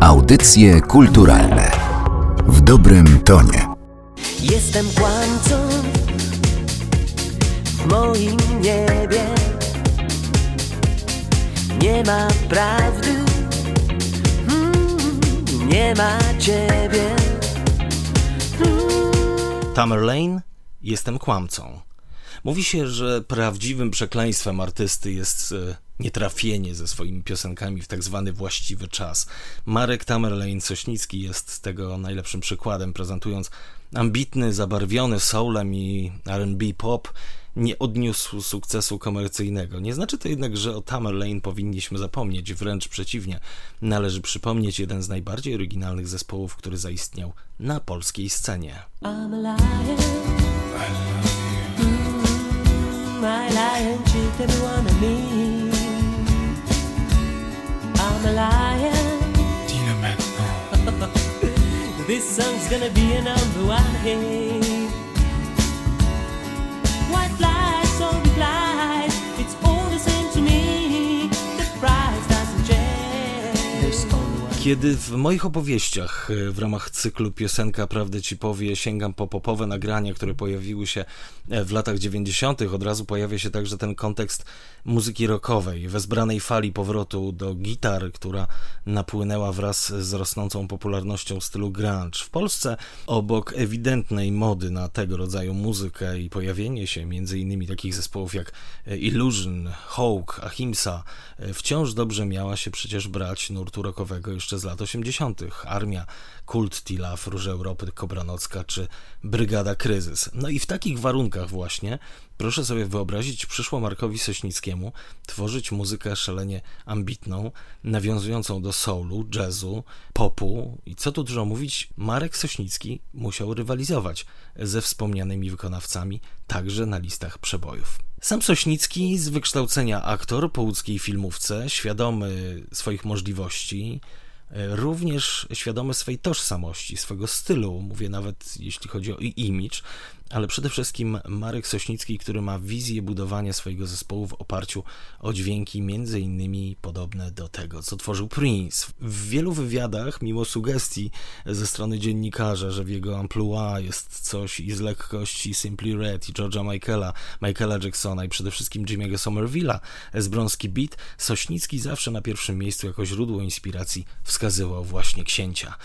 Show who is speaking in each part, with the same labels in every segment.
Speaker 1: Audycje kulturalne w dobrym tonie.
Speaker 2: Jestem kłamcą w moim niebie. Nie ma prawdy, mm, nie ma ciebie.
Speaker 3: Mm. Tamerlane, jestem kłamcą. Mówi się, że prawdziwym przekleństwem artysty jest e, nietrafienie ze swoimi piosenkami w tak zwany właściwy czas. Marek Tamerlane-Sośnicki jest tego najlepszym przykładem, prezentując ambitny, zabarwiony soulem i R&B pop, nie odniósł sukcesu komercyjnego. Nie znaczy to jednak, że o Tamerlane powinniśmy zapomnieć, wręcz przeciwnie. Należy przypomnieć jeden z najbardziej oryginalnych zespołów, który zaistniał na polskiej scenie. I'm I'm a lion. Dis-le maintenant. this song's gonna be a number one hit. Kiedy w moich opowieściach e, w ramach cyklu Piosenka Prawdę Ci Powie sięgam po popowe nagrania, które pojawiły się e, w latach 90., od razu pojawia się także ten kontekst muzyki rockowej, wezbranej fali powrotu do gitar, która napłynęła wraz z rosnącą popularnością stylu grunge. W Polsce obok ewidentnej mody na tego rodzaju muzykę i pojawienie się innymi takich zespołów jak Illusion, Hawk, Ahimsa, wciąż dobrze miała się przecież brać nurtu rockowego jeszcze z lat 80. Armia, Kult Tila, Róże Europy, Kobranocka czy Brygada Kryzys. No i w takich warunkach właśnie Proszę sobie wyobrazić przyszło Markowi Sośnickiemu tworzyć muzykę szalenie ambitną, nawiązującą do soulu, jazzu, popu i co tu dużo mówić, Marek Sośnicki musiał rywalizować ze wspomnianymi wykonawcami także na listach przebojów. Sam Sośnicki z wykształcenia aktor po łódzkiej filmówce, świadomy swoich możliwości, również świadomy swej tożsamości, swego stylu, mówię nawet jeśli chodzi o image, ale przede wszystkim Marek Sośnicki, który ma wizję budowania swojego zespołu w oparciu o dźwięki między innymi podobne do tego, co tworzył Prince. W wielu wywiadach, mimo sugestii ze strony dziennikarza, że w jego amplua jest coś i z lekkości Simply Red i George'a Michaela, Michaela Jacksona i przede wszystkim Jimmy'ego Somerville'a z Brąski Beat, Sośnicki zawsze na pierwszym miejscu jako źródło inspiracji wskazywał właśnie księcia.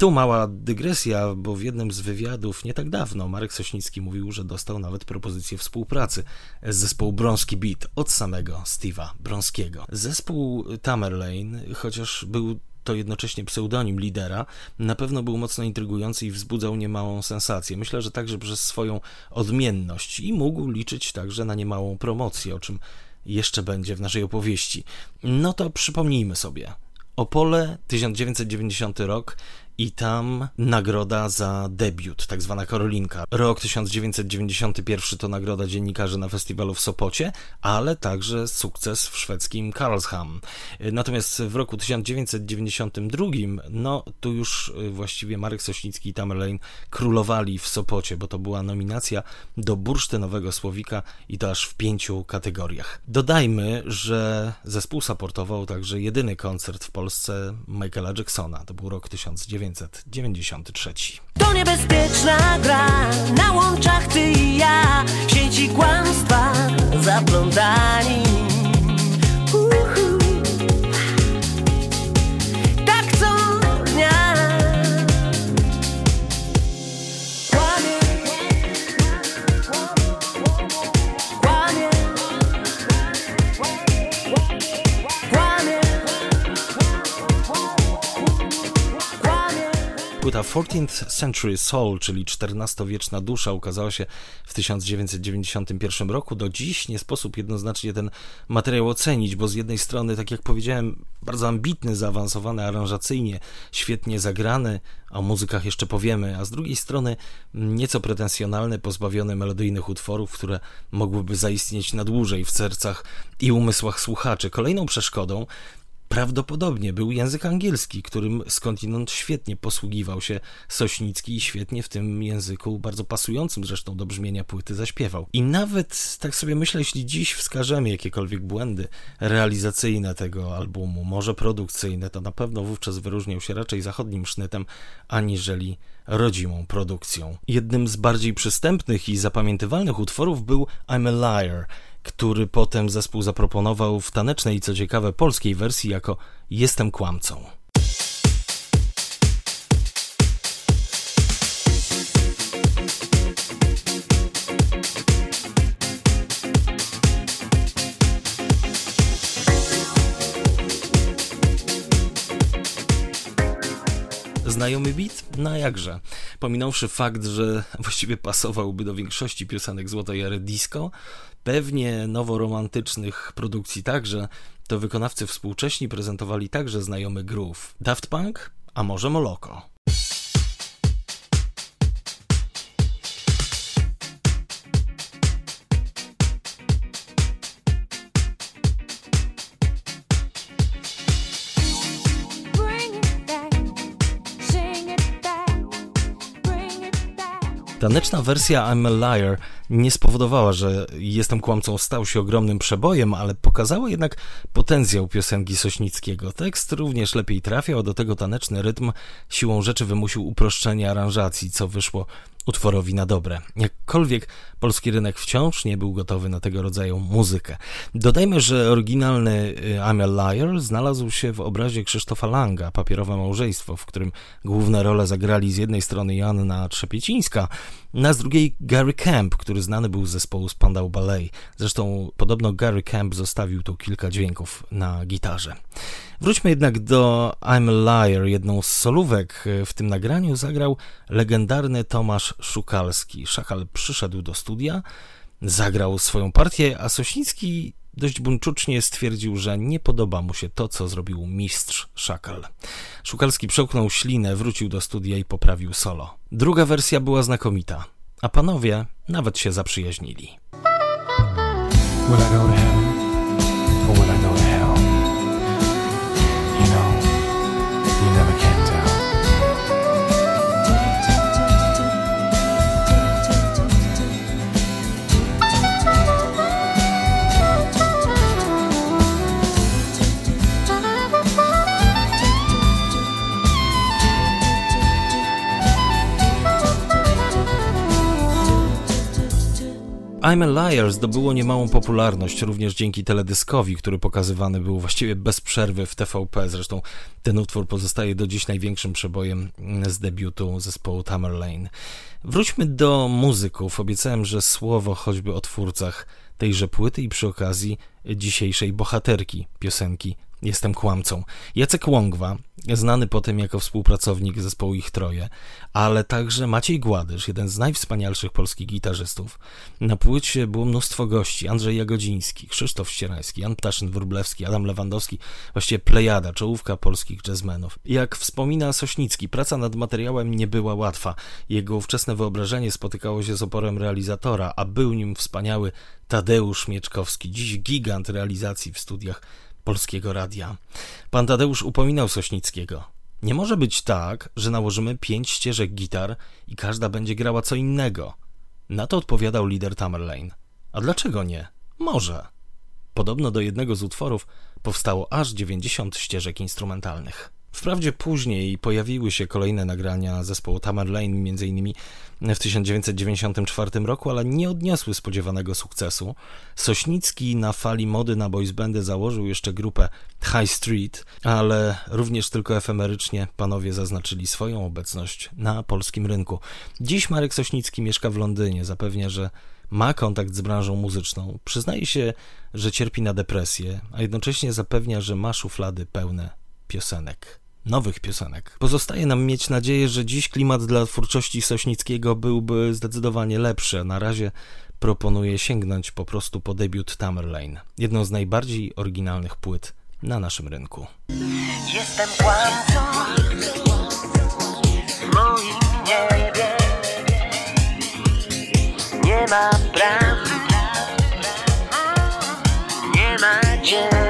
Speaker 3: Tu mała dygresja, bo w jednym z wywiadów nie tak dawno Marek Sośnicki mówił, że dostał nawet propozycję współpracy z zespołu Brąski Beat od samego Steve'a Brąskiego. Zespół Tamerlane, chociaż był to jednocześnie pseudonim lidera, na pewno był mocno intrygujący i wzbudzał niemałą sensację. Myślę, że także przez swoją odmienność i mógł liczyć także na niemałą promocję, o czym jeszcze będzie w naszej opowieści. No to przypomnijmy sobie. Opole, 1990 rok i tam nagroda za debiut, tak zwana Karolinka. Rok 1991 to nagroda dziennikarzy na festiwalu w Sopocie, ale także sukces w szwedzkim Karlsham. Natomiast w roku 1992, no tu już y, właściwie Marek Sośnicki i Tamerlane królowali w Sopocie, bo to była nominacja do bursztynowego słowika i to aż w pięciu kategoriach. Dodajmy, że zespół supportował także jedyny koncert w Polsce Michaela Jacksona. To był rok 1990. 1993.
Speaker 2: To niebezpieczna gra, na łączach ty i ja, sieci kłamstwa zaplątani.
Speaker 3: 14th Century Soul, czyli XIV-wieczna dusza, ukazała się w 1991 roku. Do dziś nie sposób jednoznacznie ten materiał ocenić, bo z jednej strony, tak jak powiedziałem, bardzo ambitny, zaawansowany aranżacyjnie, świetnie zagrany, o muzykach jeszcze powiemy, a z drugiej strony nieco pretensjonalny, pozbawiony melodyjnych utworów, które mogłyby zaistnieć na dłużej w sercach i umysłach słuchaczy. Kolejną przeszkodą prawdopodobnie był język angielski, którym skądinąd świetnie posługiwał się Sośnicki i świetnie w tym języku, bardzo pasującym zresztą do brzmienia płyty, zaśpiewał. I nawet, tak sobie myślę, jeśli dziś wskażemy jakiekolwiek błędy realizacyjne tego albumu, może produkcyjne, to na pewno wówczas wyróżniał się raczej zachodnim sznytem, aniżeli rodzimą produkcją. Jednym z bardziej przystępnych i zapamiętywalnych utworów był I'm a Liar, który potem zespół zaproponował w tanecznej i co ciekawe polskiej wersji jako Jestem kłamcą. Znajomy beat? No jakże. Pominąwszy fakt, że właściwie pasowałby do większości piosenek złotej ery disco, pewnie noworomantycznych produkcji także, to wykonawcy współcześni prezentowali także znajomy groove. Daft Punk? A może Moloko? Taneczna wersja I'm a Liar nie spowodowała, że Jestem kłamcą stał się ogromnym przebojem, ale pokazała jednak potencjał piosenki Sośnickiego. Tekst również lepiej trafiał, do tego taneczny rytm siłą rzeczy wymusił uproszczenie aranżacji, co wyszło utworowi na dobre. Jakkolwiek polski rynek wciąż nie był gotowy na tego rodzaju muzykę. Dodajmy, że oryginalny I'm a Liar znalazł się w obrazie Krzysztofa Langa, papierowe małżeństwo, w którym główne role zagrali z jednej strony Joanna Trzepiecińska, a z drugiej Gary Camp, który znany był z zespołu Spandau Ballet. Zresztą podobno Gary Camp zostawił tu kilka dźwięków na gitarze. Wróćmy jednak do I'm a Liar. Jedną z solówek w tym nagraniu zagrał legendarny Tomasz Szukalski. Szakal przyszedł do studia, zagrał swoją partię, a Sośnicki dość buńczucznie stwierdził, że nie podoba mu się to, co zrobił mistrz Szakal. Szukalski przełknął ślinę, wrócił do studia i poprawił solo. Druga wersja była znakomita, a panowie nawet się zaprzyjaźnili. I'm a Liar zdobyło niemałą popularność również dzięki teledyskowi, który pokazywany był właściwie bez przerwy w TVP. Zresztą ten utwór pozostaje do dziś największym przebojem z debiutu zespołu Tamerlane. Wróćmy do muzyków. Obiecałem, że słowo choćby o twórcach tejże płyty i przy okazji dzisiejszej bohaterki piosenki Jestem kłamcą. Jacek Łągwa, znany potem jako współpracownik zespołu Ich Troje, ale także Maciej Gładysz, jeden z najwspanialszych polskich gitarzystów. Na płycie było mnóstwo gości. Andrzej Jagodziński, Krzysztof Ścierański, Jan Ptaszyn-Wróblewski, Adam Lewandowski, właściwie plejada, czołówka polskich jazzmenów. Jak wspomina Sośnicki, praca nad materiałem nie była łatwa. Jego ówczesne wyobrażenie spotykało się z oporem realizatora, a był nim wspaniały Tadeusz Mieczkowski, dziś gigant realizacji w studiach Polskiego Radia. Pan Tadeusz upominał Sośnickiego. Nie może być tak, że nałożymy pięć ścieżek gitar i każda będzie grała co innego. Na to odpowiadał lider Tamerlane. A dlaczego nie? Może. Podobno do jednego z utworów powstało aż 90 ścieżek instrumentalnych. Wprawdzie później pojawiły się kolejne nagrania zespołu Tamerlane, m.in. w 1994 roku, ale nie odniosły spodziewanego sukcesu. Sośnicki na fali mody na boys bandy założył jeszcze grupę High Street, ale również tylko efemerycznie panowie zaznaczyli swoją obecność na polskim rynku. Dziś Marek Sośnicki mieszka w Londynie, zapewnia, że ma kontakt z branżą muzyczną. Przyznaje się, że cierpi na depresję, a jednocześnie zapewnia, że ma szuflady pełne piosenek nowych piosenek. Pozostaje nam mieć nadzieję, że dziś klimat dla twórczości Sośnickiego byłby zdecydowanie lepszy. Na razie proponuję sięgnąć po prostu po debiut Tamerlane, jedną z najbardziej oryginalnych płyt na naszym rynku. Jestem kłamcą w moim niebie. Nie ma prawdy, nie ma ciebie.